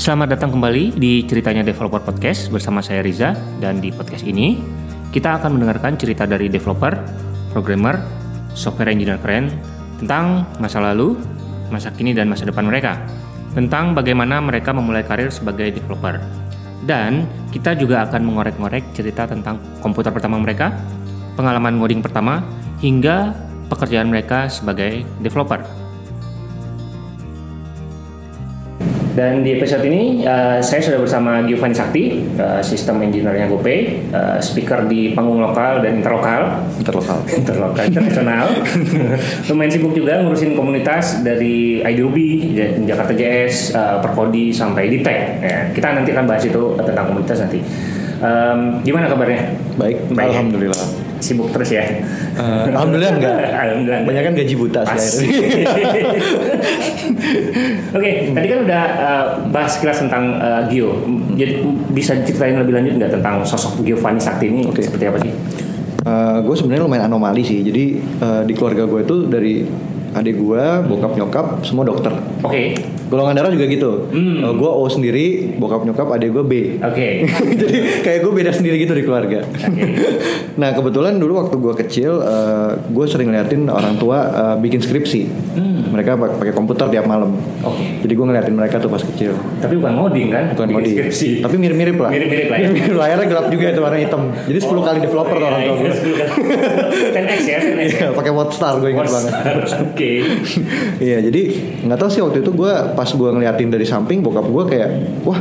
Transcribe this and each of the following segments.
Selamat datang kembali di Ceritanya Developer Podcast bersama saya Riza dan di podcast ini kita akan mendengarkan cerita dari developer, programmer, software engineer keren tentang masa lalu, masa kini dan masa depan mereka, tentang bagaimana mereka memulai karir sebagai developer. Dan kita juga akan mengorek-ngorek cerita tentang komputer pertama mereka, pengalaman ngoding pertama, hingga pekerjaan mereka sebagai developer. Dan di episode ini uh, saya sudah bersama Giovanni Sakti, uh, sistem engineer-nya GoPay, uh, speaker di panggung lokal dan interlokal. Interlokal. interlokal, internasional. Lumayan sibuk juga ngurusin komunitas dari IDRuby, Jakarta JS, uh, Perkodi sampai di Tech. Ya, kita nanti akan bahas itu tentang komunitas nanti. Um, gimana kabarnya? Baik, Baik ya? alhamdulillah. Sibuk terus ya? Uh, alhamdulillah enggak. Alhamdulillah. Banyak kan gaji buta sih. Oke, tadi kan udah uh, bahas kelas tentang uh, Gio. Jadi bisa diceritain lebih lanjut nggak tentang sosok Giovanni Sakti ini Oke. seperti apa sih? gue sebenarnya lumayan anomali sih. Jadi uh, di keluarga gue itu dari adik gue, bokap nyokap, semua dokter. Oke, Golongan darah juga gitu. Hmm. gue O sendiri, bokap nyokap, adik gue B. oke, Jadi kayak gue beda sendiri gitu di keluarga. Oke. nah kebetulan dulu waktu gue kecil, gue sering ngeliatin orang tua uh, bikin skripsi. Hmm. Mereka pak- pakai komputer tiap malam. oke. Jadi gue ngeliatin mereka tuh pas kecil. Tapi bukan ngoding kan? Bukan ngoding. Skripsi. Tapi mirip-mirip lah. Mirip-mirip lah ya. Layarnya gelap juga itu warna hitam. Jadi 10 kali developer tuh orang tua gue. 10x ya, 10x ya. Iya, pakai Wordstar gue ingat banget. Oke. Iya, jadi nggak tahu sih waktu itu gue pas gue ngeliatin dari samping bokap gue kayak wah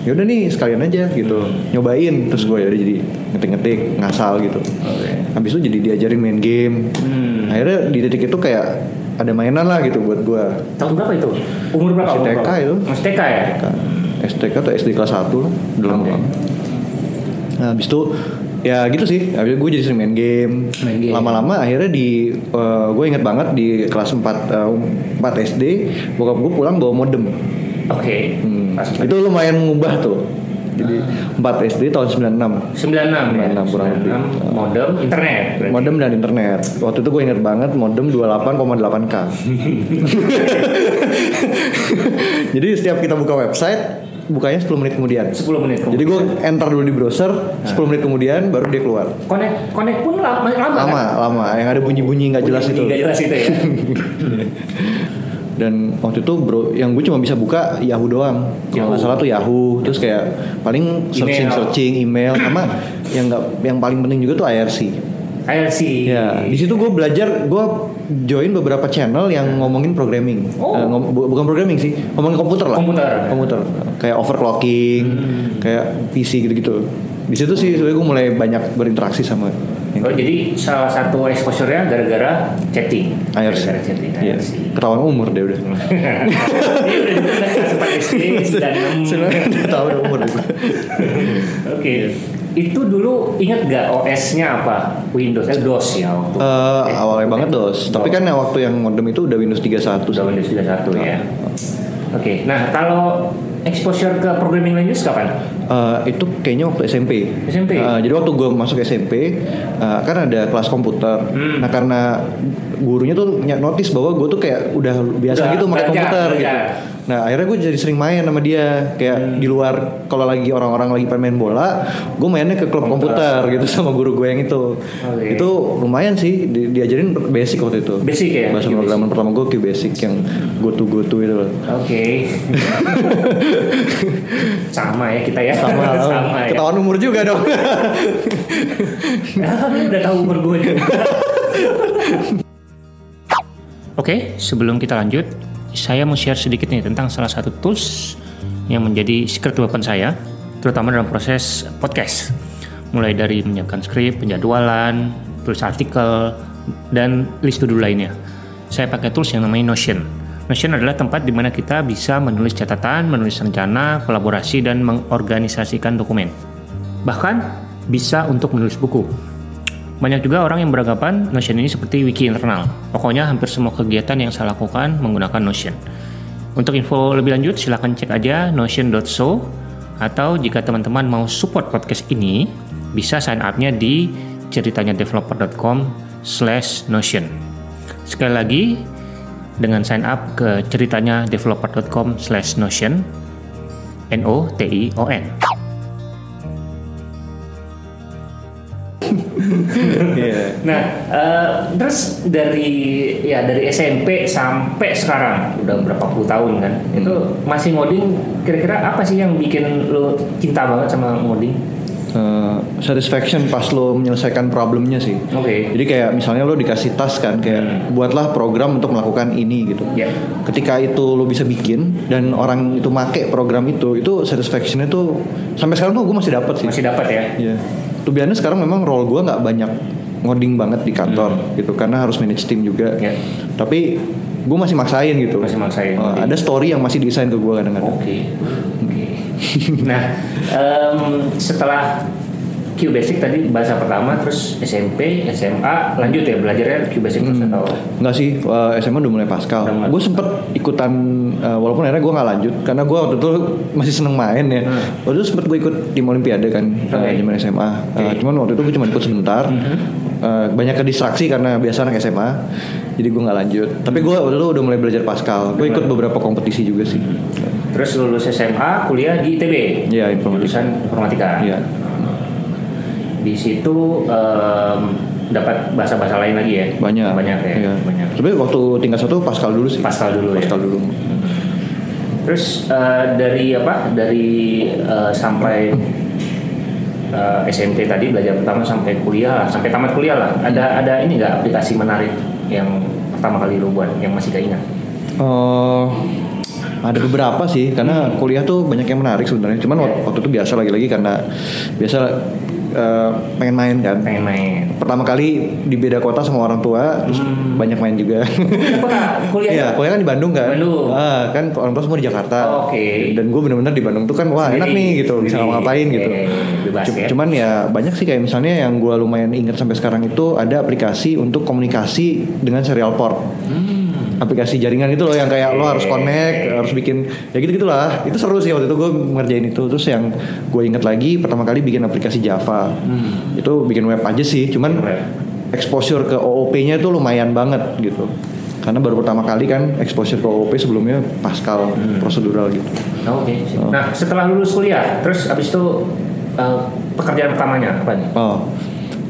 yaudah nih sekalian aja gitu nyobain terus gue yaudah jadi ngetik-ngetik ngasal gitu Oke. habis itu jadi diajarin main game Hmm. akhirnya di titik itu kayak ada mainan lah gitu buat gue Tahun berapa itu? Umur berapa? Masih TK itu. Masih TK ya? STK atau SD kelas 1 lah Oke. banget nah habis itu ya gitu sih habis itu gue jadi sering main game lama-lama akhirnya di eh, gue inget banget di kelas 4 eh, 4 SD bokap gue pulang bawa modem Oke. Hmm, Pas itu lumayan mengubah tuh jadi 4 SD tahun 96 96 ya. 96 kurang lebih. 96, modem internet. berarti. modem dan internet waktu itu gue inget banget modem 28,8k jadi setiap kita buka website bukanya 10 menit kemudian 10 menit. Jadi gue enter dulu di browser, 10 menit kemudian baru dia keluar. connect connect pun lama lama, Lama, kan? lama. Yang ada bunyi-bunyi nggak jelas itu. Nggak jelas itu ya. Dan waktu itu bro, yang gue cuma bisa buka Yahoo doang. Kalau nggak Yahoo. salah tuh Yahoo. Terus kayak paling searching Email. searching email sama yang nggak yang paling penting juga tuh IRC. IRC. Ya, di situ gue belajar, gue join beberapa channel yang ngomongin programming. Oh. Eh, ngom- bu- bukan programming sih, ngomongin komputer lah. Komputer. Komputer. Kayak overclocking, kayak PC gitu-gitu. Di situ sih sebenarnya gue mulai banyak berinteraksi sama Oh, jadi salah satu exposure-nya gara-gara chatting. IRC. Gara-gara chatting. Iya. IRC. Ketahuan umur deh udah. Ini udah ditulis sempat SD dan Sebenarnya udah tahu udah umur. Oke. Itu dulu ingat gak OS-nya apa? Windows, eh, DOS ya waktu. Eh, Eh, awalnya banget dos. Tapi kan waktu yang modem itu udah Windows 31 Udah Windows 31 ya. Oke. Nah, kalau exposure ke programming language kapan? Eh, itu kayaknya waktu SMP. SMP? Eh, jadi waktu gue masuk SMP, eh, kan ada kelas komputer. Hmm. Nah karena gurunya tuh notice bahwa gue tuh kayak udah biasa Udah gitu pakai komputer belajar. gitu. Nah akhirnya gue jadi sering main sama dia. Kayak Hmm. di luar kalau lagi orang-orang lagi main bola, gue mainnya ke klub komputer gitu sama guru gue yang itu. Oke. Itu lumayan sih di- diajarin basic waktu itu. Basic ya? Bahasa pemrograman pertama gue Q basic yang go to go to itu. Oke. Sama ya kita ya. Sama, Sama ya. ketahuan umur juga dong. Ah, lu udah tahu umur gue juga. Oke, sebelum kita lanjut, saya mau share sedikit nih tentang salah satu tools yang menjadi secret weapon saya, terutama dalam proses podcast. Mulai dari menyiapkan skrip, penjadwalan, tulis artikel, dan list to-do lainnya. Saya pakai tools yang namanya Notion. Notion adalah tempat di mana kita bisa menulis catatan, menulis rencana, kolaborasi, dan mengorganisasikan dokumen. Bahkan bisa untuk menulis buku. Banyak juga orang yang beranggapan Notion ini seperti wiki internal. Pokoknya hampir semua kegiatan yang saya lakukan menggunakan Notion. Untuk info lebih lanjut silahkan cek aja notion.so atau jika teman-teman mau support podcast ini bisa sign up-nya di ceritanyadeveloper.com slash notion. Sekali lagi, dengan sign up ke ceritanya developer.com slash notion N O T I O N. Iya. Nah, eh, terus dari ya dari SMP sampai sekarang udah berapa puluh tahun kan, itu masih ngoding. Kira-kira apa sih yang bikin lo cinta banget sama ngoding? Eh, satisfaction pas lo menyelesaikan problemnya sih. Oke. Jadi kayak misalnya lo dikasih task kan kayak buatlah program untuk melakukan ini gitu. Ya. Ketika itu lo bisa bikin dan orang itu make program itu, itu satisfactionnya tuh sampai sekarang tuh gue masih dapat sih. Masih dapat ya? Iya. Tuh biasanya sekarang memang role gue nggak banyak ngoding banget di kantor gitu karena harus manage tim juga. Ya. Tapi gue masih maksain gitu. Masih maksain. Oh, ada story yang masih desain ke gue kadang-kadang. Oke, oke. nah, em, setelah QBasic tadi bahasa pertama, terus SMP, SMA, lanjut ya belajarnya QBasic terus atau? Enggak sih, eh, SMA udah mulai Pascal. Gue sempet ikutan, eh, walaupun akhirnya gue nggak lanjut, karena gue waktu itu masih seneng main ya. Hmm. Waktu itu sempet gue ikut tim Olimpiade kan, Oke. zaman SMA. Oke. Hmm. cuman waktu itu gue cuma ikut sebentar. Eh, banyak ke distraksi karena biasa anak SMA, jadi gue nggak lanjut. Tapi gue waktu itu udah mulai belajar Pascal. Gue ikut beberapa kompetisi juga sih. Terus lulus SMA, kuliah di ITB. Iya, informatika. Jurusan informatika. Iya. Di situ em, dapat bahasa-bahasa lain lagi ya? Banyak. Banyak ya. Iya. Banyak. Tapi waktu tingkat satu Pascal dulu sih. Pascal dulu ya. Pascal dulu. Terus eh, dari apa? Dari eh, sampai eh, SMP tadi belajar pertama sampai kuliah lah, sampai tamat kuliah lah. Ada ada ini nggak aplikasi menarik yang pertama kali lu buat yang masih keingat? Eh, ada beberapa sih karena kuliah tuh banyak yang menarik sebenarnya. Cuman waktu, itu biasa lagi-lagi karena biasa eh, pengen main kan. Pengen main. Pertama kali di beda kota sama orang tua, terus banyak main juga. Apa kuliah? Iya, kuliah kan di Bandung kan. Bandung. Ah, kan orang tua semua di Jakarta. Oke. Dan gue bener-bener di Bandung tuh kan wah enak nih gitu, bisa ngapain gitu. Oke, bebas ya. Cuman ya banyak sih kayak misalnya yang gue lumayan ingat sampai sekarang itu ada aplikasi untuk komunikasi dengan serial port. Aplikasi jaringan itu loh yang kayak lo harus connect, harus bikin ya gitu gitulah. Itu seru sih waktu itu gue ngerjain itu. Terus yang gue inget lagi pertama kali bikin aplikasi Java. Itu bikin web aja sih, cuman exposure ke OOP-nya itu lumayan banget gitu. Karena baru pertama kali kan exposure ke OOP sebelumnya Pascal prosedural gitu. Oh, Oke. Nah setelah lulus kuliah, terus abis itu eh, pekerjaan pertamanya apa nih? Oh.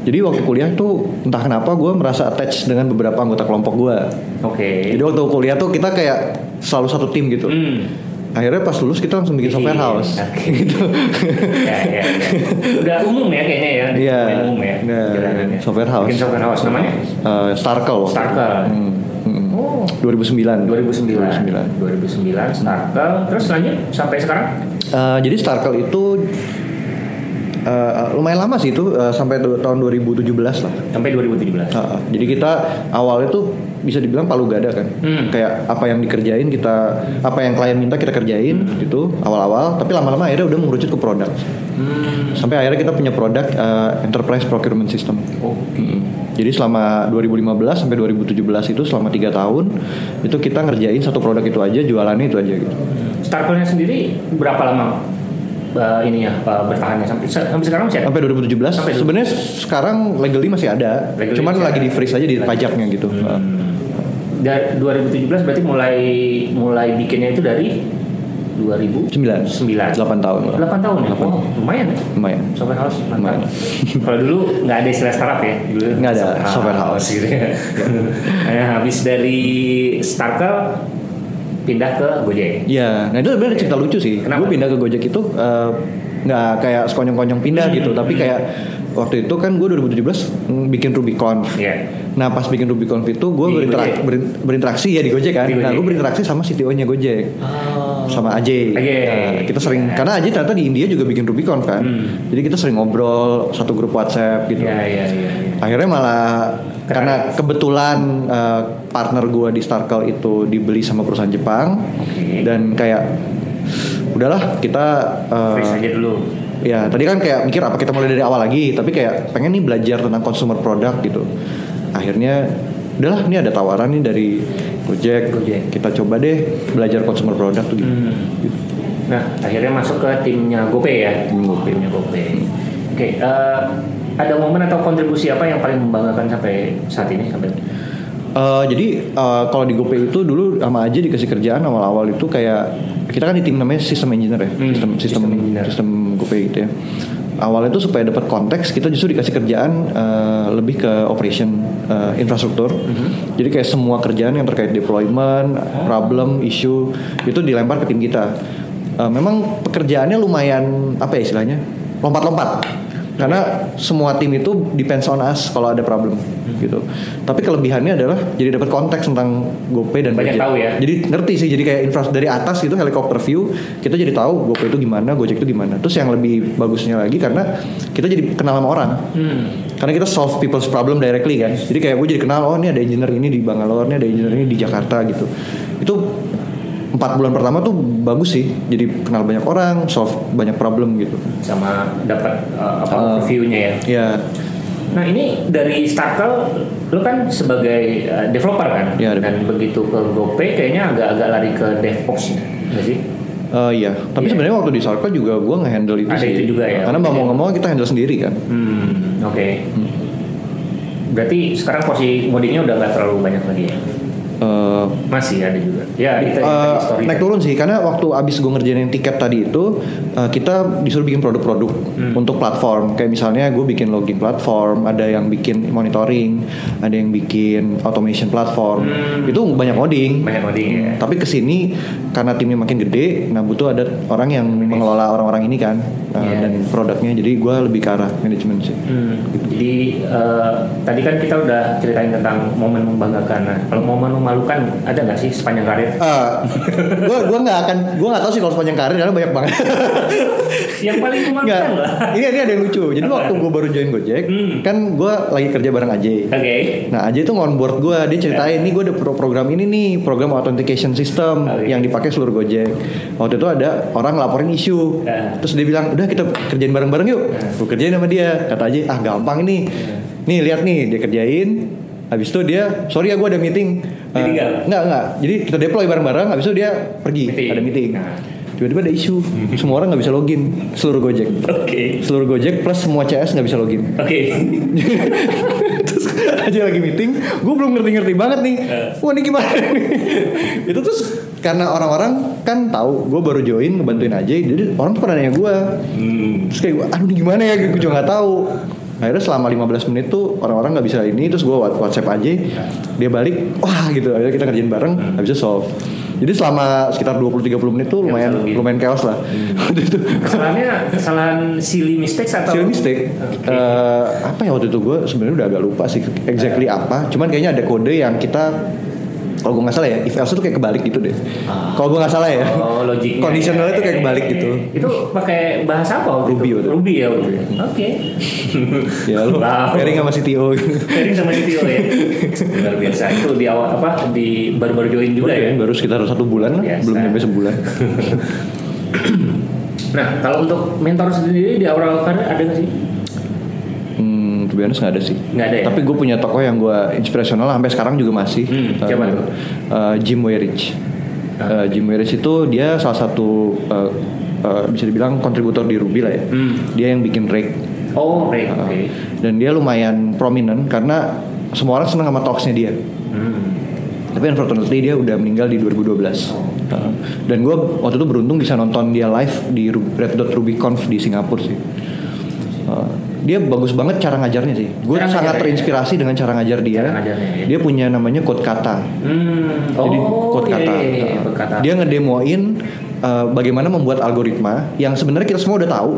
Jadi waktu kuliah tuh entah kenapa gue merasa attach dengan beberapa anggota kelompok gue. Oke. Jadi waktu kuliah tuh kita kayak selalu satu tim gitu. Hmm. Akhirnya pas lulus kita langsung bikin software Iya, house. oke. gitu. ya, ya, ya. Udah umum ya kayaknya ya. Iya. Udah umum ya. Nah, jalanannya. software house. Bikin software house namanya? Eh, Starkle. Starkle. Hmm, hmm. Oh. 2009. 2009. 2009. 2009 Starkle. Terus lanjut sampai sekarang? Eh, jadi Starkle itu eh, lumayan lama sih itu eh, sampai tahun 2017 lah. Sampai 2017. Ah, ah. jadi kita awalnya tuh bisa dibilang palu gada kan. Hmm. Kayak apa yang dikerjain kita, apa yang klien minta kita kerjain gitu awal-awal. Tapi lama-lama akhirnya udah mengerucut ke produk. Hmm. Sampai akhirnya kita punya produk eh, enterprise procurement system. Oke. Mm. Jadi selama 2015 sampai 2017 itu selama tiga tahun itu kita ngerjain satu produk itu aja, jualannya itu aja gitu. Starkle-nya sendiri berapa lama eh, ininya eh, bertahannya sampai sampai sekarang masih ada? Sampai 2017. Sampai Sebenarnya sekarang legally masih ada, Legally cuman lagi ada. di freeze aja di pajaknya gitu. Dari 2017 berarti mulai mulai bikinnya itu dari 2009. 9 8 tahun. 8 tahun ya? Delapan. Oh, lumayan ya. Lumayan. Software house Lumayan. mantap. Kalau dulu nggak ada istilah startup ya, dulu Nggak ada, software house. gitu ya. nah, habis dari Starkle pindah ke Gojek. Iya, nah itu sebenarnya cerita lucu sih. Kenapa? Gue pindah ke Gojek itu eh, nggak kayak sekonyong-konyong pindah Hmm. gitu, tapi kayak waktu itu kan gue 2017 mm, bikin RubyConf. Iya. Nah pas bikin RubyConf itu gue berinteraksi, berinteraksi ya di Gojek kan. Di Nah Gojek, gue ya. berinteraksi sama CTO-nya Gojek. Sama Ajay. Ajay. Nah, kita sering Iya. karena Ajay ternyata di India juga bikin RubyConf kan. Hmm. Jadi kita sering ngobrol satu grup WhatsApp gitu. Iya, iya, iya. iya. Akhirnya malah. Karena kebetulan eh, partner gue di Starkle itu dibeli sama perusahaan Jepang dan kayak udahlah kita eh, Freeze aja dulu. ya tadi kan kayak mikir apa kita mulai dari awal lagi tapi kayak pengen nih belajar tentang consumer product gitu akhirnya udahlah ini ada tawaran nih dari Gojek, Gojek. kita coba deh belajar consumer product tuh gitu. Hmm. Nah, akhirnya masuk ke timnya GoPay ya. Tim GoPay. Timnya GoPay. Oke, eh, ada momen atau kontribusi apa yang paling membanggakan sampai saat ini sampai Eh, jadi eh, kalau di GoPay itu dulu sama aja dikasih kerjaan awal-awal itu kayak kita kan di tim namanya sistem engineer ya, Hmm, sistem sistem engineer. sistem GoPay gitu ya. Awalnya itu supaya dapat konteks kita justru dikasih kerjaan eh, lebih ke operation eh, infrastruktur. Hmm. Jadi kayak semua kerjaan yang terkait deployment, problem, issue itu dilempar ke tim kita. Eh, memang pekerjaannya lumayan apa ya istilahnya lompat-lompat karena semua tim itu depends on us kalau ada problem gitu. Tapi kelebihannya adalah jadi dapat konteks tentang GoPay dan Banyak Gojek. tahu ya. Jadi ngerti sih jadi kayak infra dari atas gitu helikopter view kita jadi tahu GoPay itu gimana, Gojek itu gimana. Terus yang lebih bagusnya lagi karena kita jadi kenal sama orang. Hmm. Karena kita solve people's problem directly kan. Jadi kayak gue jadi kenal oh ini ada engineer ini di Bangalore, ini ada engineer ini di Jakarta gitu. Itu empat bulan pertama tuh bagus sih. Jadi kenal banyak orang, solve banyak problem gitu. sama dapat uh, apa Uh, review-nya ya. Ya, Nah ini dari Starkel, lu kan sebagai uh, developer kan, Iya, dan begitu ke GoPay kayaknya agak-agak lari ke DevOps nggak sih? eh, iya. Tapi Iya. sebenarnya waktu di Sarko juga gue nge-handle itu Ada sih. itu juga ya? Karena mau nggak mau kita handle sendiri kan. Hmm, oke. Berarti sekarang porsi ngodingnya udah nggak terlalu banyak lagi ya? Eh, Masih ada juga. Ya, kita Eh, tadi story naik kan. turun sih karena waktu abis gue ngerjain tiket tadi itu eh, kita disuruh bikin produk-produk Hmm. untuk platform kayak misalnya gue bikin login platform ada yang bikin monitoring ada yang bikin automation platform Hmm. itu banyak coding banyak coding ya. tapi ke sini karena timnya makin gede nah butuh ada orang yang mengelola orang-orang ini kan eh, Iya. dan produknya jadi gue lebih ke arah manajemen sih Hmm, jadi eh, tadi kan kita udah ceritain tentang momen membanggakan. Nah, kalau momen memalukan ada nggak sih sepanjang karir? gue gue nggak akan gue nggak tahu sih kalau sepanjang karir karena banyak banget Yang paling memalukan lah. ini ini ada yang lucu. Jadi waktu gue baru join Gojek, Hmm. kan gue lagi kerja bareng Ajay. Oke. Nah Ajay itu on-board gue, dia ceritain nih gue ada pro- program ini nih, program authentication system Oke. yang dipakai seluruh Gojek. Waktu itu ada orang laporin isu, Ya. terus dia bilang, udah kita kerjain bareng-bareng yuk. Gue kerjain sama dia, kata Ajay, ah gampang ini. Nih lihat nih, dia kerjain. Habis itu dia, sorry ya gue ada meeting. Dia Eh, tinggal? Enggak, enggak. Jadi kita deploy bareng-bareng, habis itu dia pergi, Meeting. ada meeting. Nah. Tiba-tiba ada isu, semua orang nggak bisa login, seluruh Gojek Oke. seluruh Gojek plus semua CS nggak bisa login. Oke. terus aja lagi meeting, gue belum ngerti-ngerti banget nih. Eh. Wah ini gimana nih? itu terus karena orang-orang kan tahu gue baru join ngebantuin aja, jadi orang tuh pada nanya gue. Hmm. Terus kayak gue, aduh ini gimana ya? Gue juga nggak tahu. Akhirnya selama 15 menit tuh orang-orang nggak bisa ini, terus gue WhatsApp aja, dia balik, wah gitu. Akhirnya kita kerjain bareng, habis itu solve. Jadi selama sekitar 20-30 menit tuh Nggak lumayan login. lumayan chaos lah. Waktu itu. Kesalahannya kesalahan silly mistakes atau Silly mistake. Oke. Eh, apa ya waktu itu gue sebenarnya udah agak lupa sih exactly apa. Cuman kayaknya ada kode yang kita kalau gue nggak salah ya, if else itu kayak kebalik gitu deh. Ah. Kalau gue nggak salah ya. Oh, logiknya. Conditionalnya itu kayak kebalik gitu. Itu pakai bahasa apa waktu Ruby itu? itu. Ruby ya. Oke. Ya lu Wow. pairing sama CTO gitu. Pairing sama CTO ya. Luar biasa. Itu di awal apa di baru-baru join juga ya. Baru sekitar satu bulan lah, Biasa. belum nyampe sebulan. Nah, kalau untuk mentor sendiri di awal karir ada nggak sih? Be honest nggak ada sih. Nggak ada ya? Tapi gue punya tokoh yang gue inspirasional sampai sekarang juga masih. Hmm, Eh, siapa tuh? eh, Jim Weirich. Eh, Jim Weirich itu dia salah satu eh, eh, bisa dibilang kontributor di Ruby lah ya. Hmm. Dia yang bikin Rake. Oh, right. Uh, Oke. Dan dia lumayan prominent karena semua orang senang sama talksnya dia. Hmm. Tapi unfortunately dia udah meninggal di 2012. Uh, dan gue waktu itu beruntung bisa nonton dia live di Red Dot RubyConf di Singapura sih. Dia bagus banget cara ngajarnya sih. Gue sangat ngajarnya. terinspirasi dengan cara ngajar dia. Cara ngajarnya, ya. Dia punya namanya code kata. Hmm. Jadi oh, code iya, kata. iya, iya, kata. Dia ngedemoin uh, bagaimana membuat algoritma yang sebenarnya kita semua udah tahu,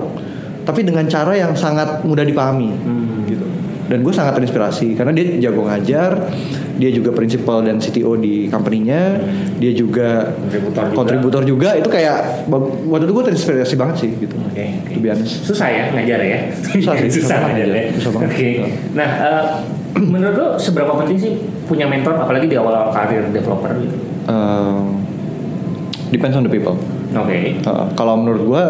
tapi dengan cara yang sangat mudah dipahami. Hmm. Gitu. Dan gue sangat terinspirasi karena dia jago ngajar, dia juga principal dan CTO di company-nya, dia juga Kontributor juga. kontributor juga. Itu kayak waktu itu gue terinspirasi banget sih gitu. To be honest. Susah ya ngajar ya? Susah sih, susah susah ngajar ya. Susah banget. Oke. Nah, eh, menurut lo seberapa penting sih punya mentor apalagi di awal karir developer gitu? Um, depends on the people. Oke. Uh, kalau menurut gue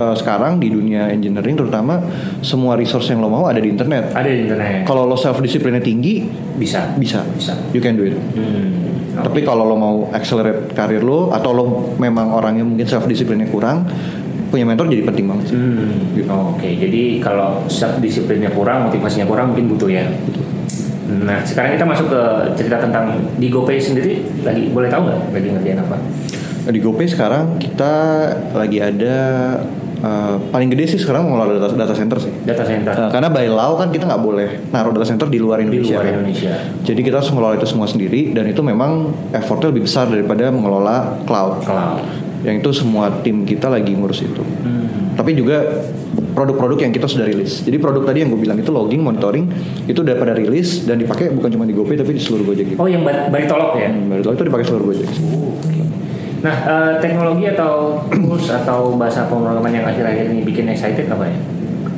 uh, sekarang di dunia engineering terutama semua resource yang lo mau ada di internet. Ada di internet. Kalau lo self discipline tinggi bisa. bisa, Bisa. you can do it. Hmm. Tapi kalau lo mau accelerate karir lo atau lo memang orangnya mungkin self discipline kurang, punya mentor jadi penting banget sih. Hmm, Gitu. oh, Oke, jadi kalau self disiplinnya kurang, motivasinya kurang, mungkin butuh ya. Nah, sekarang kita masuk ke cerita tentang di GoPay sendiri. Lagi boleh tahu nggak lagi ngerjain apa? Di GoPay sekarang kita lagi ada uh, paling gede sih sekarang mengelola data, data center sih. Data center Uh, karena by law kan kita nggak boleh naruh data center di luar di Indonesia. luar kan. Indonesia. Jadi kita harus mengelola itu semua sendiri dan itu memang effortnya lebih besar daripada mengelola cloud. Cloud. Yang itu semua tim kita lagi ngurus itu. Hmm. Tapi juga produk-produk yang kita sudah rilis. Jadi produk tadi yang gue bilang itu logging, monitoring itu udah pada rilis dan dipakai bukan cuma di GoPay tapi di seluruh Gojek juga. Oh, yang bar- baritolog ya? Hmm, baru itu dipakai seluruh Gojek. Nah, eh, teknologi atau tools atau bahasa pemrograman yang akhir-akhir ini bikin excited apa ya?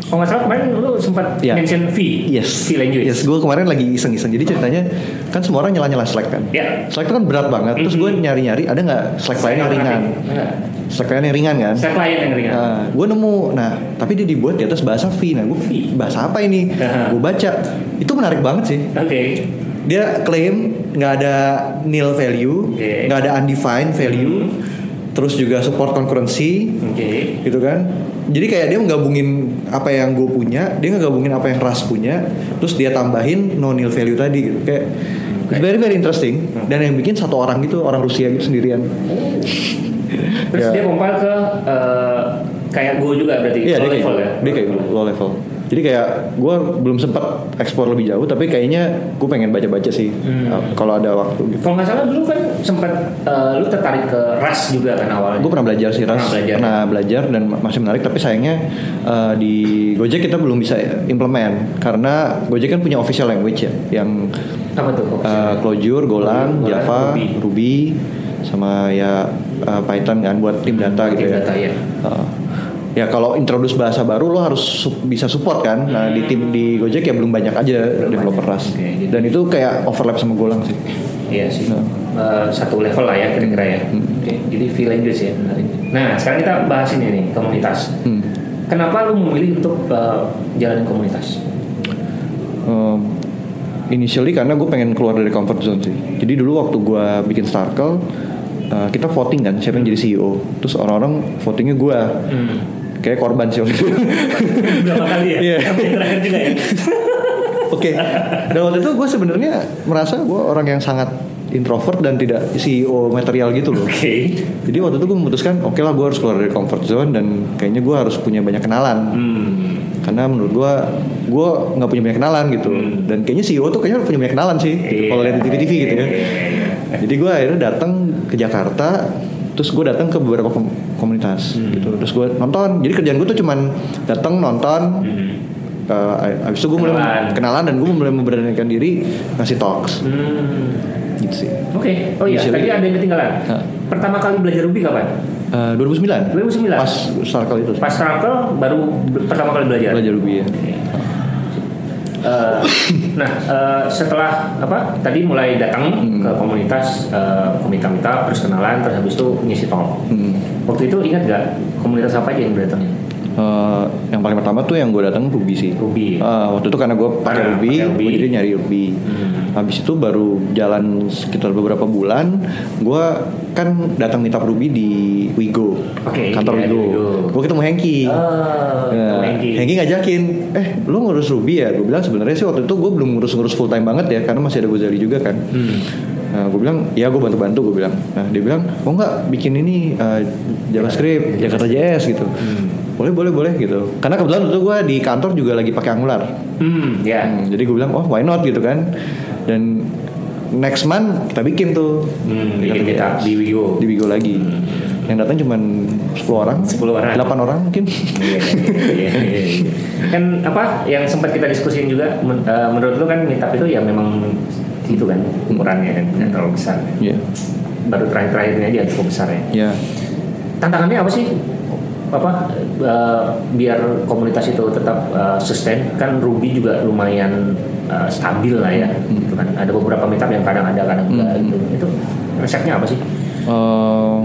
Kalau nggak salah kemarin lu sempat Ya. mention V, Yes. V language. Yes, gue kemarin lagi iseng-iseng. Jadi ceritanya kan semua orang nyala-nyala Slack kan. Ya. Slack itu kan berat banget. Terus gue nyari-nyari ada nggak Slack lain yang ringan? Slack lain yang ringan kan? Saya klien yang ringan. Nah, gue nemu, nah tapi dia dibuat di atas bahasa V. Nah, gue V. bahasa apa ini? Aha. gue baca, itu menarik banget sih. Oke. Dia klaim nggak ada nil value, nggak ada undefined value, terus juga support concurrency, Oke. gitu kan. Jadi kayak dia menggabungin apa yang gue punya, dia ngegabungin apa yang Ras punya, terus dia tambahin no nil value tadi gitu. Kayak it's very very interesting. Dan yang bikin satu orang gitu, orang Rusia gitu sendirian. Terus Ya. dia compile ke eh, kayak Go juga berarti Iya low dia kayak, level ya. dia kayak low level. Jadi kayak gue belum sempat ekspor lebih jauh, tapi kayaknya gue pengen baca-baca sih Hmm. uh, kalau ada waktu gitu. Kalau nggak salah dulu kan sempat eh, lu tertarik ke Rust juga kan awalnya. Gue pernah belajar sih, Ras. Pernah belajar. Pernah belajar dan masih menarik. Tapi sayangnya uh, di Gojek kita belum bisa implement karena Gojek kan punya official language ya, yang Apa tuh? uh, Clojure, Golang, Golang, Java, Ruby. Ruby, sama ya uh, Python kan buat tim data Tim gitu ya. data, ya. Uh, ya kalau introduce bahasa baru lo harus su- bisa support kan. Nah di tim di Gojek ya belum banyak aja developer banyak. Rust. Oke, gitu. Dan itu kayak overlap sama Golang sih. Iya sih. Nah. Eh, satu level lah ya kira-kira ya. Hmm. Oke, jadi V language ya menarik. Nah, sekarang kita bahas ini nih komunitas. Hmm. Kenapa lu memilih untuk eh, jalanin komunitas? Um, initially karena gue pengen keluar dari comfort zone sih. Jadi dulu waktu gue bikin Starkle, uh, kita voting kan siapa yang jadi CEO. Terus orang-orang votingnya gue. Hmm. Kayak korban sih waktu itu. Berapa kali ya? Iya. Paling terakhir juga ya. Oke. Dan waktu itu gue sebenarnya merasa gue orang yang sangat introvert dan tidak CEO material gitu loh. Oke. Jadi waktu itu gue memutuskan, oke lah gue harus keluar dari comfort zone dan kayaknya gue harus punya banyak kenalan. Hmm. Karena menurut gue, gue nggak punya banyak kenalan gitu. Dan kayaknya CEO tuh kayaknya punya banyak kenalan sih. Iya. Kalau lihat di TV-TV gitu ya. Jadi gue akhirnya datang ke Jakarta, terus gue datang ke beberapa kom- komunitas Hmm. gitu. Terus gue nonton. Jadi kerjaan gue tuh cuman datang nonton. Hmm. Uh, abis itu gue mulai Kenalan. kenalan dan gue mulai memberanikan diri ngasih talks Hmm. gitu sih. Oke. Oh iya, Initially- tadi ada yang ketinggalan. Hah. Pertama kali belajar Ruby kapan? Uh, 2009. 2009. Pas Starkle itu. Pas Starkle baru pertama kali belajar. Belajar Ruby ya. Eh, nah eh, setelah apa tadi mulai datang Hmm. ke komunitas eh, minta-minta terus kenalan terus habis itu ngisi tol Hmm. waktu itu ingat gak komunitas apa aja yang berdatangin Uh, yang paling pertama tuh yang gue datang Ruby sih. Ruby Uh, waktu itu karena gue pakai Ruby, Ruby. jadi nyari Ruby. Hmm. Habis itu baru jalan sekitar beberapa bulan, gue kan datang meetup Ruby di Wigo, Oke, kantor iya, di Wigo. Wigo. Gue ketemu Hengki. Oh, Nah, Hengki. Hengki ngajakin, eh lu ngurus Ruby ya? Gue bilang sebenarnya sih waktu itu gue belum ngurus-ngurus full time banget ya, karena masih ada Gozali juga kan. Hmm. Nah, gue bilang, ya gue bantu-bantu gue bilang. Nah, dia bilang, oh enggak bikin ini uh, JavaScript, Jakarta JS gitu. Boleh, boleh, boleh gitu. Karena kebetulan waktu itu gue di kantor juga lagi pakai Angular. Hmm, ya. Hmm, jadi gue bilang, oh why not gitu kan. Dan next month kita bikin tuh. Hmm, bikin JS. di Wigo. Di Wigo lagi. Yang datang cuma 10 orang. 10 orang. 8 orang mungkin. Iya, iya, iya, iya. kan apa yang sempat kita diskusin juga men- eh, menurut lu kan meetup itu ya memang itu kan ukurannya kan tidak terlalu besar Iya. baru terakhir-terakhir ini aja cukup besar ya Ya. tantangannya apa sih apa eh, biar komunitas itu tetap eh, sustain kan Ruby juga lumayan eh, stabil lah ya gitu kan ada beberapa meetup yang kadang ada kadang enggak Hmm. gitu itu resepnya apa sih Eh,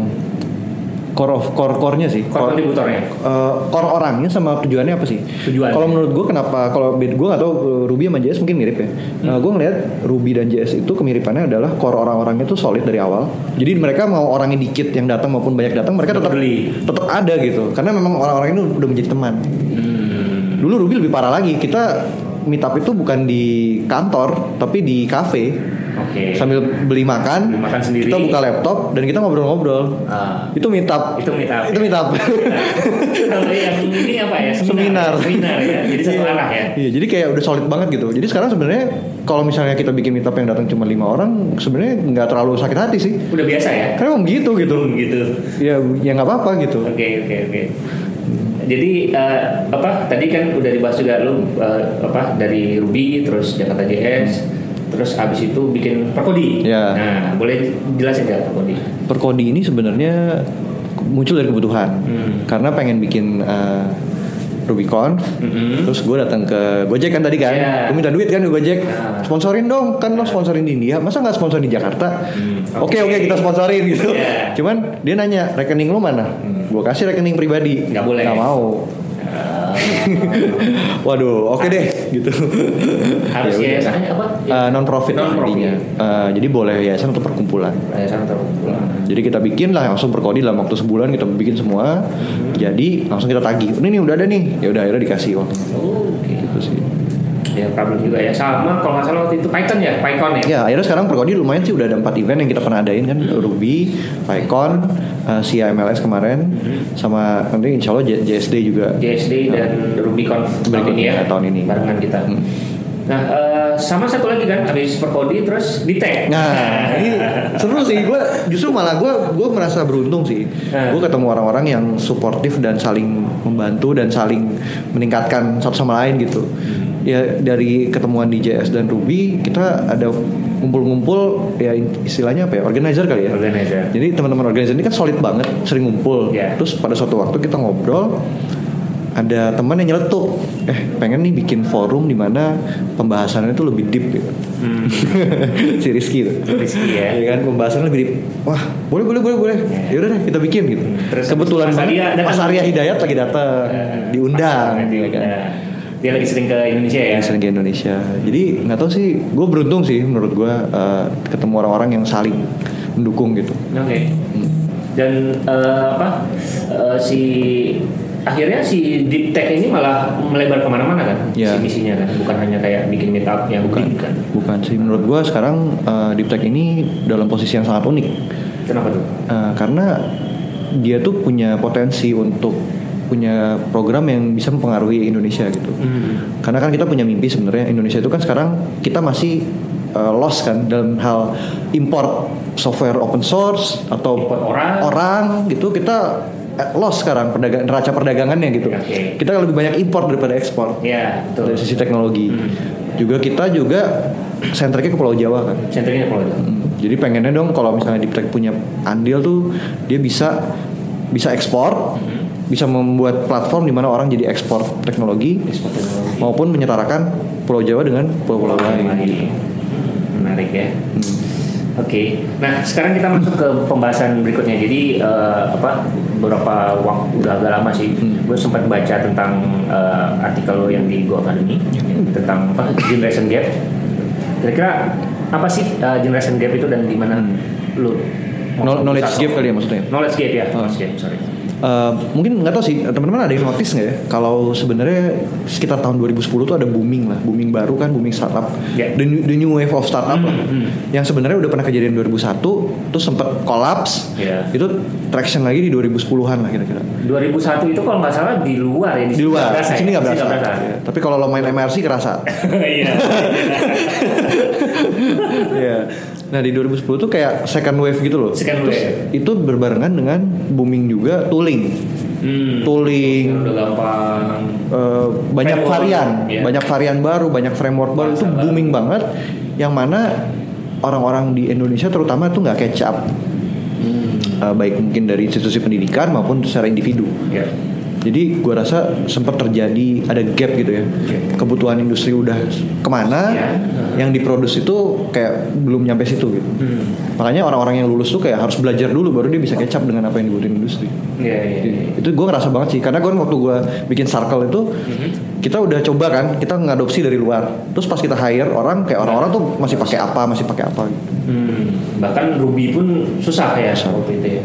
core of core core-nya sih. Core kontributornya. Eh, core orangnya sama tujuannya apa sih? Tujuannya. Kalau menurut gue kenapa kalau gue nggak tahu eh, Ruby sama JS mungkin mirip ya. Hmm. gue ngeliat Ruby dan JS itu kemiripannya adalah core orang-orangnya tuh solid dari awal. Jadi mereka mau orangnya dikit yang datang maupun banyak datang mereka tetap tetap ada gitu. Karena memang orang-orang ini udah menjadi teman. Hmm. Dulu Ruby lebih parah lagi. Kita meetup itu bukan di kantor tapi di cafe Oke. sambil beli makan. Beli makan sendiri. Kita buka laptop dan kita ngobrol-ngobrol. Ah. Itu meetup. Itu meetup. Itu meetup. Kalau yang ini apa ya? Seminar. Seminar ya. Jadi satu arah ya. Iya, jadi kayak udah solid banget gitu. Jadi sekarang sebenarnya kalau misalnya kita bikin meetup yang datang cuma lima orang, sebenarnya nggak terlalu sakit hati sih. Udah biasa ya. Karena emang gitu gitu. Gitu. Ya, ya nggak apa-apa gitu. Oke oke oke. Jadi eh, apa tadi kan udah dibahas juga lu eh, apa dari Ruby terus Jakarta JS terus abis itu bikin Perkodi. Ya. Nah boleh jelasin nggak Perkodi? Perkodi ini sebenarnya muncul dari kebutuhan. Hmm. Karena pengen bikin eh, RubyCon, Mm-mm. terus gue datang ke Gojek kan tadi kan, Iya. gue minta duit kan ke Gojek, Nah. sponsorin dong, kan lo sponsorin di India, masa nggak sponsor di Jakarta? Oke oke. oke kita sponsorin gitu. Iya. Cuman dia nanya rekening lo mana? Gue kasih rekening pribadi. Nggak boleh. Nggak mau. Waduh, oke deh gitu. Harus Ya udah. yayasannya apa? non profit Non-profit. intinya. Eh, jadi boleh yayasan untuk perkumpulan. Yayasan atau pulang. Jadi kita bikin lah langsung perkodi dalam waktu sebulan kita bikin semua. Jadi langsung kita tagih. Ini nih udah ada nih. Ya udah akhirnya dikasih uang. Oh, Oke. Gitu sih. Ya problem juga ya sama kalau nggak salah waktu itu Python ya, PyCon ya. Ya akhirnya sekarang perkodi lumayan sih udah ada empat event yang kita pernah adain kan Ruby, PyCon, uh, SIA MLS kemarin, sama nanti insya Allah JSD juga. JSD dan RubyCon tahun Berikutnya, ini ya tahun ini. barengan kita. Hmm. Nah eh, sama satu lagi kan habis Perkodi terus di tag. Nah, ini seru sih. Gue justru malah gue gue merasa beruntung sih. Hmm. Gue ketemu orang-orang yang suportif dan saling membantu dan saling meningkatkan satu sama lain gitu. Ya dari ketemuan di JS dan Ruby kita ada ngumpul-ngumpul ya istilahnya apa ya organizer kali ya. Organizer. Jadi teman-teman organizer ini kan solid banget, sering ngumpul. Ya. Terus pada suatu waktu kita ngobrol, ada teman yang nyeletuk, eh pengen nih bikin forum di mana pembahasannya itu lebih deep gitu. Hmm. si Rizky itu. Rizky ya. Iya kan pembahasannya lebih deep. Wah, boleh boleh boleh boleh. Ya. Ya udah deh kita bikin gitu. Terus Kebetulan Mas Arya. Mas Arya Hidayat lagi datang, Eh, diundang, ya kan. Dia lagi sering ke Indonesia ya. Yang sering di Indonesia. Jadi nggak tahu sih, gue beruntung sih menurut gue eh, ketemu orang-orang yang saling mendukung gitu. Oke. Dan eh, apa eh, si akhirnya si deep tech ini malah melebar ke mana-mana kan Ya. si misinya kan bukan hanya kayak bikin meetup yang Bukan, deep kan bukan sih. Menurut gue sekarang eh, Deep Tech ini dalam posisi yang sangat unik. kenapa tuh Eh, karena dia tuh punya potensi untuk punya program yang bisa mempengaruhi Indonesia gitu. Hmm. Karena kan kita punya mimpi sebenarnya Indonesia itu kan sekarang kita masih uh, lost kan dalam hal import software open source atau Import orang. gitu kita eh, lost sekarang perdagangan neraca perdagangannya gitu. Oke. Kita lebih banyak import daripada ekspor ya betul dari sisi teknologi. Hmm. Juga kita juga sentriknya ke Pulau Jawa kan. senternya kalau itu Hmm, Jadi pengennya dong kalau misalnya Deep Tech punya andil tuh dia bisa bisa ekspor, bisa membuat platform di mana orang jadi ekspor teknologi ekspor teknologi maupun menyetarakan Pulau Jawa dengan pulau-pulau lain. gitu. menarik ya Hmm. Oke, nah sekarang kita masuk ke pembahasan berikutnya. Jadi eh, apa beberapa waktu udah agak lama sih, Hmm. gue sempat baca tentang eh, artikel lo yang di Go Academy tentang apa generation gap. Kira-kira apa sih eh, generation gap itu dan gimana Hmm. lu Kno- knowledge gap kali ya maksudnya. Knowledge gap ya, Oh. knowledge gap, sorry. Eh, mungkin nggak tahu sih teman-teman ada yang notice nggak ya? Kalau sebenarnya sekitar tahun 2010 tuh ada booming lah booming baru kan booming startup. Ya. the, new, the new wave of startup Hmm, lah. Hmm. yang sebenarnya udah pernah kejadian 2001 terus sempat collapse. Ya. itu traction lagi di 2010-an lah kira-kira. 2001 itu kalau nggak salah di luar ya, di luar. berasa di sini ya? nggak berasa, Di sini nggak Ya, tapi kalau lo main MRC kerasa Iya. Iya. Nah di 2010 tuh kayak second wave gitu loh. Second Terus wave. itu berbarengan dengan booming juga tooling. Hmm. Tooling Udah gampang. eh, banyak Framework, varian, iya. banyak varian baru, banyak framework baru itu baru. booming banget. Yang mana orang-orang di Indonesia terutama tuh nggak catch up. Hmm. Eh, baik mungkin dari institusi pendidikan maupun secara individu. Ya. Jadi gua rasa sempat terjadi ada gap gitu ya. Gap. Kebutuhan industri udah ke mana, Ya. Yang diproduksi itu kayak belum nyampe situ gitu. Hmm. Makanya orang-orang yang lulus tuh kayak harus belajar dulu baru dia bisa up dengan apa yang dibutuhin industri. Iya, iya. iya. Itu gue ngerasa banget sih karena gue waktu gue bikin circle itu Mhm. kita udah coba kan kita ngadopsi dari luar. Terus pas kita hire orang kayak orang-orang tuh masih pakai apa masih pakai apa. Gitu. Hmm, bahkan Ruby pun susah ya waktu itu ya.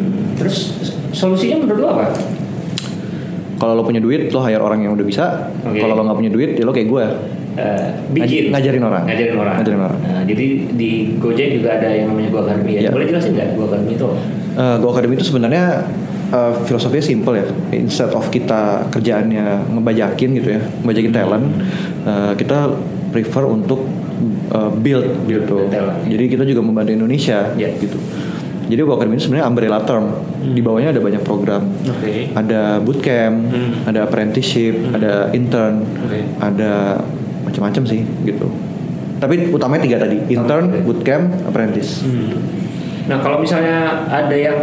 Hmm, Terus solusinya menurut lo apa? Kalau lo punya duit lo hire orang yang udah bisa. Oke. Kalau lo nggak punya duit ya lo kayak gue. Eh, bikin Ngaj- ngajarin orang. ngajarin orang Ngajarin orang. Nah, jadi di Gojek juga ada yang namanya Go Academy ya Iya. boleh jelasin nggak Go Academy itu Uh, Go Academy itu sebenarnya uh, filosofinya simple ya. Instead of kita kerjaannya ngebajakin gitu ya, ngebajakin talent, uh, kita prefer untuk uh, build, Build gitu. talent. Jadi kita juga membantu Indonesia Ya. gitu. Jadi Go Academy itu sebenarnya umbrella term. Di bawahnya ada banyak program. oke Ada bootcamp, Hmm. ada apprenticeship, ada intern, Oke. ada macam-macam sih gitu. Tapi utamanya tiga tadi, intern, bootcamp, apprentice. Hmm. Nah kalau misalnya ada yang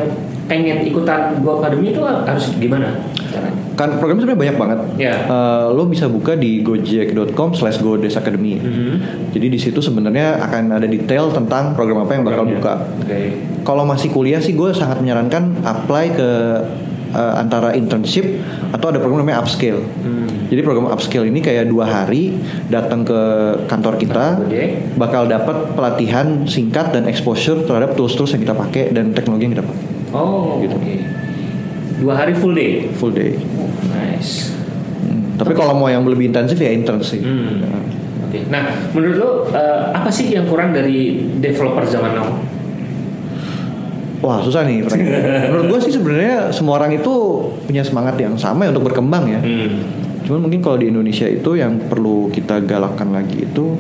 pengen ikutan Go Academy itu harus gimana caranya? Kan program sebenarnya banyak banget. Ya. Eh, lo bisa buka di gojek.com slash godesacademy. Mhm. Jadi di situ sebenarnya akan ada detail tentang program apa yang bakal Programnya. buka. Oke. Kalau masih kuliah sih gue sangat menyarankan apply ke eh, antara internship atau ada program namanya upscale. Hmm. Jadi program upscale ini kayak dua hari datang ke kantor kita, bakal dapat pelatihan singkat dan exposure terhadap tools-tools yang kita pakai dan teknologi yang kita pakai. Oh, Gitu. oke. Dua hari full day. Full day. Oh, nice. Hmm, Tapi kalau mau yang lebih intensif ya intern sih. Hmm. Ya. Oke. Nah, menurut lo eh, apa sih yang kurang dari developer zaman now? Wah susah nih. Menurut gue sih sebenarnya semua orang itu punya semangat yang sama ya untuk berkembang ya. Hmm. Cuman mungkin kalau di Indonesia itu yang perlu kita galakkan lagi itu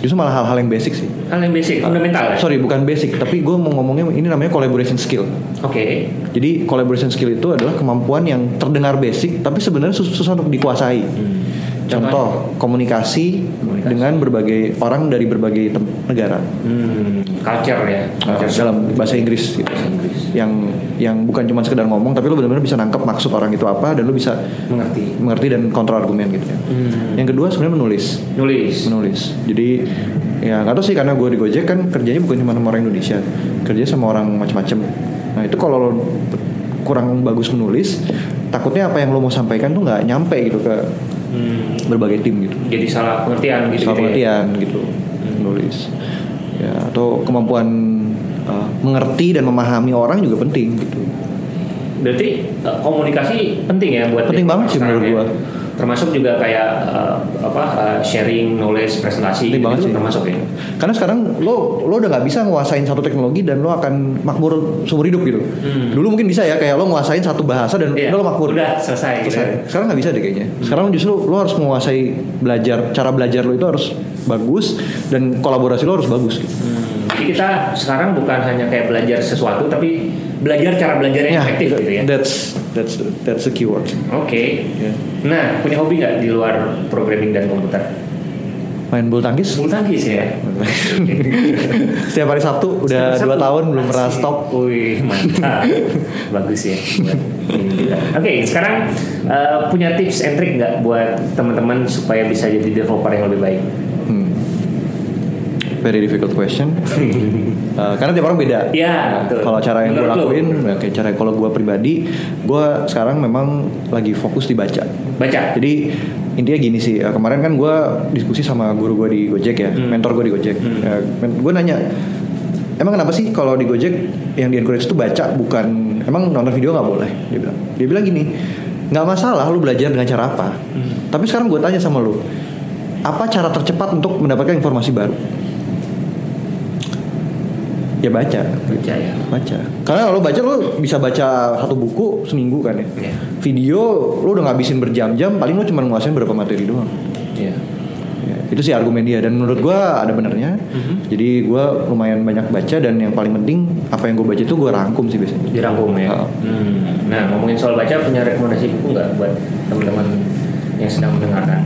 justru malah hal-hal yang basic sih. Hal yang basic, fundamental ya. Sorry bukan basic, tapi gue mau ngomongnya ini namanya collaboration skill. Oke. Jadi collaboration skill itu adalah kemampuan yang terdengar basic tapi sebenarnya sus- susah untuk dikuasai. Hmm. Contoh Komunikasi. Dengan berbagai orang dari berbagai negara. Hmm. Culture ya. Uh, Culture dalam bahasa Inggris gitu. bahasa Inggris. Yang yang bukan cuma sekedar ngomong tapi lu benar-benar bisa nangkep maksud orang itu apa dan lu bisa Mengerti. mengerti dan kontrol argumen gitu ya. Hmm. Yang kedua sebenarnya menulis. Nulis. Menulis. Jadi ya nggak tahu sih karena gue di Gojek kan kerjanya bukan cuma sama orang Indonesia, kerja sama orang macam-macam. Nah itu kalau lo kurang bagus menulis, takutnya apa yang lo mau sampaikan tuh nggak nyampe gitu ke Hmm. berbagai tim gitu. Jadi salah pengertian gitu. Gitu ya. pengertian gitu, menulis. Ya atau kemampuan uh, mengerti dan memahami orang juga penting gitu. Berarti eh, komunikasi penting ya buat Penting banget sih menurut ya. gua. Termasuk juga kayak eh, apa eh, sharing knowledge presentasi Penting gitu banget sih. termasuk ya. Karena sekarang lo lo udah nggak bisa nguasain satu teknologi dan lo akan makmur seumur hidup gitu. Hmm. Dulu mungkin bisa ya kayak lo nguasain satu bahasa dan Iya, udah lo makmur. udah selesai, gitu Selesai. ya. Sekarang nggak bisa deh kayaknya. Sekarang justru lo harus menguasai belajar cara belajar lo itu harus bagus dan kolaborasi lo harus bagus gitu. Hmm, Jadi kita sekarang bukan hanya kayak belajar sesuatu tapi belajar cara belajar yang efektif that- gitu ya. That's that's that's the keyword. Oke. Ya. Nah, punya hobi nggak di luar programming dan komputer? Main bulu tangkis. Bulu tangkis ya. Setiap hari Sabtu udah dua tahun belum pernah stop. Wih, mantap. Bagus ya. Oke, sekarang eh, punya tips and trick nggak buat teman-teman supaya bisa jadi developer yang lebih baik? Very difficult question. Uh, karena tiap orang beda. Ya, betul. Kalau cara yang gue lakuin, ya kayak cara kalau gue pribadi, gue sekarang memang lagi fokus di baca. Baca. Jadi intinya gini sih, uh, kemarin kan gue diskusi sama guru gue di Gojek ya, Hmm. mentor gue di Gojek. Hmm. gue nanya, emang kenapa sih kalau di Gojek yang di encourage itu baca bukan, emang nonton video nggak boleh? Dia bilang, dia bilang gini, nggak masalah lu belajar dengan cara apa. Hmm. Tapi sekarang gue tanya sama lu, apa cara tercepat untuk mendapatkan informasi baru? Ya baca, Baca ya. baca. Karena kalau baca lo bisa baca satu buku seminggu kan ya. Iya. Video lo udah ngabisin berjam-jam, paling lo cuma nguasain berapa materi doang. Iya. Ya, itu sih argumen dia dan menurut gua ada benernya. Mhm. Jadi gua lumayan banyak baca dan yang paling penting apa yang gue baca itu gue rangkum sih biasanya. Dirangkum ya. Oh. Hmm. Nah, ngomongin soal baca punya rekomendasi buku nggak buat teman-teman yang sedang mendengarkan?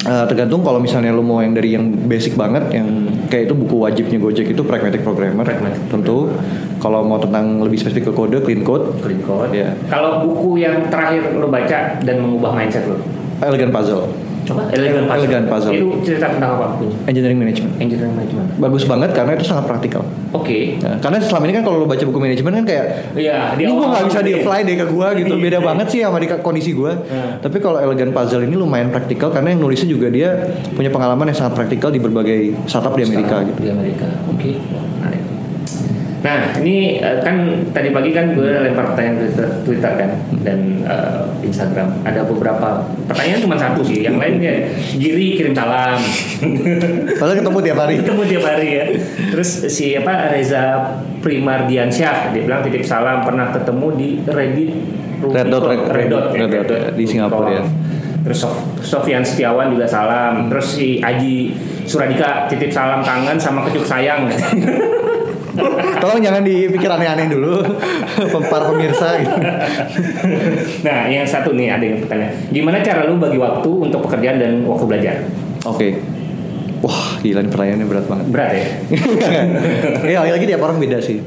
Eh, tergantung kalau misalnya lo mau yang dari yang basic banget yang kayak itu buku wajibnya Gojek itu Pragmatic Programmer Pragmatic tentu kalau mau tentang lebih spesifik ke kode clean code Clean Code. Iya. Kalau buku yang terakhir lo baca dan mengubah mindset lo? Elegant Puzzle Apa? Elegan Puzzle. Elegan Puzzle. Itu cerita tentang apa bukunya? Engineering Management. Engineering Management. Bagus banget karena itu sangat praktikal. Oke. Nah, karena selama ini kan kalau lo baca buku manajemen kan kayak Iya, ini gue nggak bisa di apply deh ke gue gitu beda Iya. banget sih sama di kondisi gue Hmm. tapi kalau elegan puzzle ini lumayan praktikal karena yang nulisnya juga dia punya pengalaman yang sangat praktikal di berbagai startup di Amerika gitu Di Amerika. Oke. Menarik. Nah, ini eh, kan tadi pagi kan gue lempar pertanyaan Twitter, Twitter kan dan eh, Instagram. Ada beberapa pertanyaan cuma satu sih. Yang lainnya Giri kirim salam. padahal ketemu tiap hari Ketemu tiap hari ya. Terus si apa Reza Primardiansyah dia bilang titip salam pernah ketemu di Reddit Red Dot, Red- Red Dot, Red Dot, ya, di Singapura, ya. Terus Sof- Sofian Setiawan juga salam. Terus si Aji Suradika titip salam kangen sama kejuk sayang. tolong jangan dipikir aneh-aneh dulu para pemirsa gitu. nah, yang satu nih ada yang bertanya, gimana cara lu bagi waktu untuk pekerjaan dan waktu belajar? oke wah gila ini pertanyaannya berat banget Berat ya? ya lagi-lagi tiap orang beda sih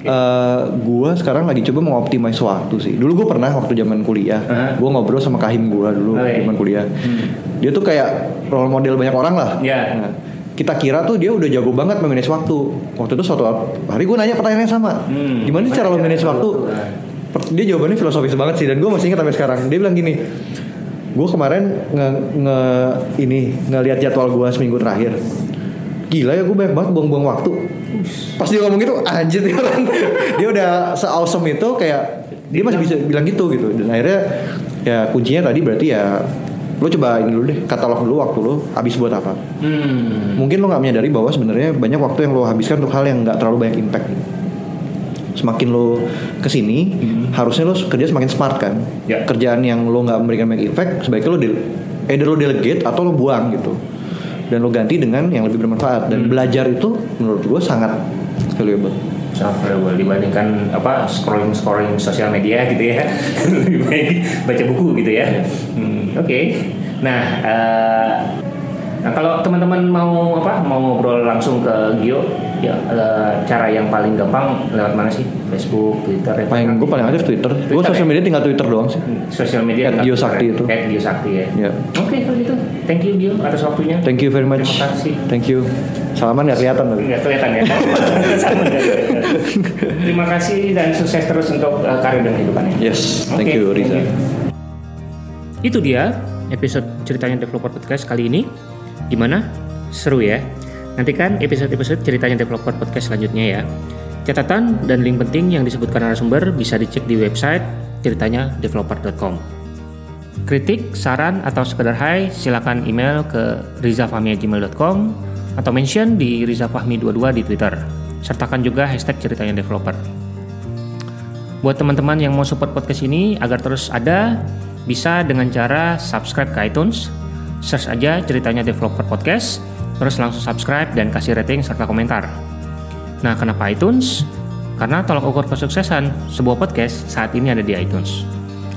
Eh, gua sekarang lagi coba mengoptimize waktu sih. Dulu gue pernah waktu zaman kuliah, Hah? gua ngobrol sama kahim gua dulu Oh, iya. zaman kuliah. Dia tuh kayak role model banyak orang lah. Ya. Nah, kita kira tuh dia udah jago banget memanage waktu. Waktu itu suatu hari gue nanya pertanyaan yang sama. Hmm. Gimana sih cara lo manage waktu? Dia jawabannya filosofis banget sih dan gue masih ingat sampai sekarang. Dia bilang gini, gue kemarin nge, nge ini ngelihat jadwal gue seminggu terakhir. Gila ya gue banyak banget buang-buang waktu. Pas dia ngomong gitu, anjir dia orang. dia udah se-awesome itu kayak dia masih bisa bilang gitu gitu. Dan akhirnya ya kuncinya tadi berarti ya lo coba ini dulu deh katalog dulu waktu lo habis buat apa. Hmm. Mungkin lo nggak menyadari bahwa sebenarnya banyak waktu yang lo habiskan untuk hal yang nggak terlalu banyak impact. Semakin lo ke sini, harusnya lo kerja semakin smart kan. Ya. Kerjaan yang lo nggak memberikan banyak impact, sebaiknya lo del- either lo delegate atau lo buang gitu. Dan lo ganti dengan yang lebih bermanfaat. Dan belajar itu menurut gue sangat valuable. sangat valuable dibandingkan apa scrolling scrolling sosial media gitu ya lebih baik baca buku gitu ya Hmm, oke nah eh, nah kalau teman-teman mau apa mau ngobrol langsung ke Gio ya eh, cara yang paling gampang lewat mana sih Facebook Twitter ya? Paling gue paling aktif Twitter. Gue Twitter sosial ya? media tinggal Twitter doang sih. sosial media At Gio Sakti ya? itu. At Gio Sakti ya Ya. oke kalau gitu thank you Gio atas waktunya Thank you very much. Terima kasih. Thank you. Salaman nggak kelihatan tapi. Nggak kelihatan ya. Terima kasih dan sukses terus untuk uh, karir dan kehidupannya. Yes, thank Oke, you Riza. thank you. Itu dia episode ceritanya developer podcast kali ini. Gimana? Seru ya? Nantikan episode-episode ceritanya developer podcast selanjutnya ya. Catatan dan link penting yang disebutkan narasumber bisa dicek di website ceritanya developer.com. Kritik, saran, atau sekedar hai, silakan email ke rizafahmi@gmail.com atau mention di rizafahmi22 di Twitter. Sertakan juga hashtag ceritanya developer. Buat teman-teman yang mau support podcast ini agar terus ada, bisa dengan cara subscribe ke iTunes, search aja ceritanya developer podcast, terus langsung subscribe dan kasih rating serta komentar. Nah, kenapa iTunes? Karena tolak ukur kesuksesan sebuah podcast saat ini ada di iTunes.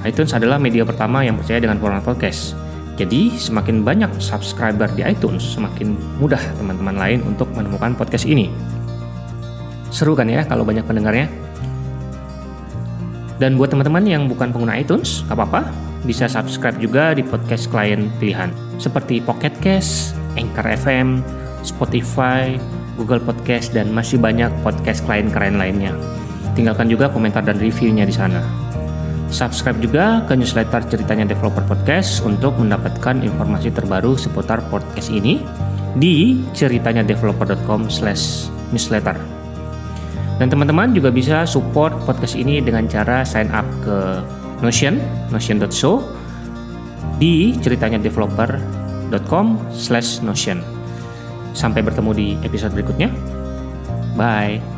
iTunes adalah media pertama yang percaya dengan format podcast. Jadi, semakin banyak subscriber di iTunes, semakin mudah teman-teman lain untuk menemukan podcast ini. Seru kan ya kalau banyak pendengarnya? Dan buat teman-teman yang bukan pengguna iTunes, gak apa-apa, bisa subscribe juga di podcast klien pilihan seperti Pocket Cast, Anchor FM, Spotify, Google Podcast, dan masih banyak podcast klien keren lainnya. Tinggalkan juga komentar dan reviewnya di sana. Subscribe juga ke newsletter ceritanya Developer Podcast untuk mendapatkan informasi terbaru seputar podcast ini di ceritanyadeveloper.com slash newsletter. Dan teman-teman juga bisa support podcast ini dengan cara sign up ke Notion, notion.show di ceritanya developer.com slash notion. Sampai bertemu di episode berikutnya. Bye.